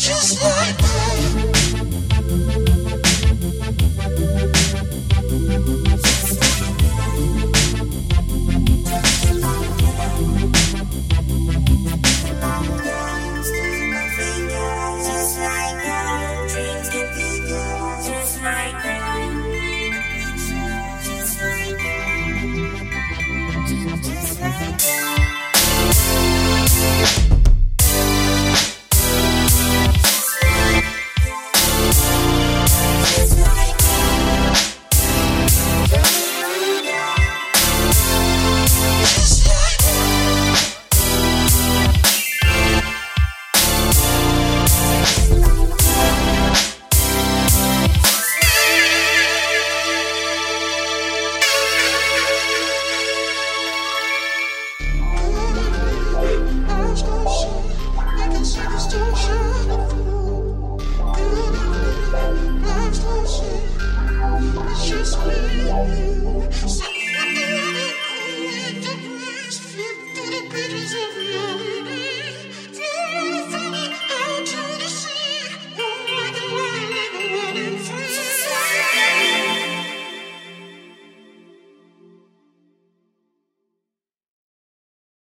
Just like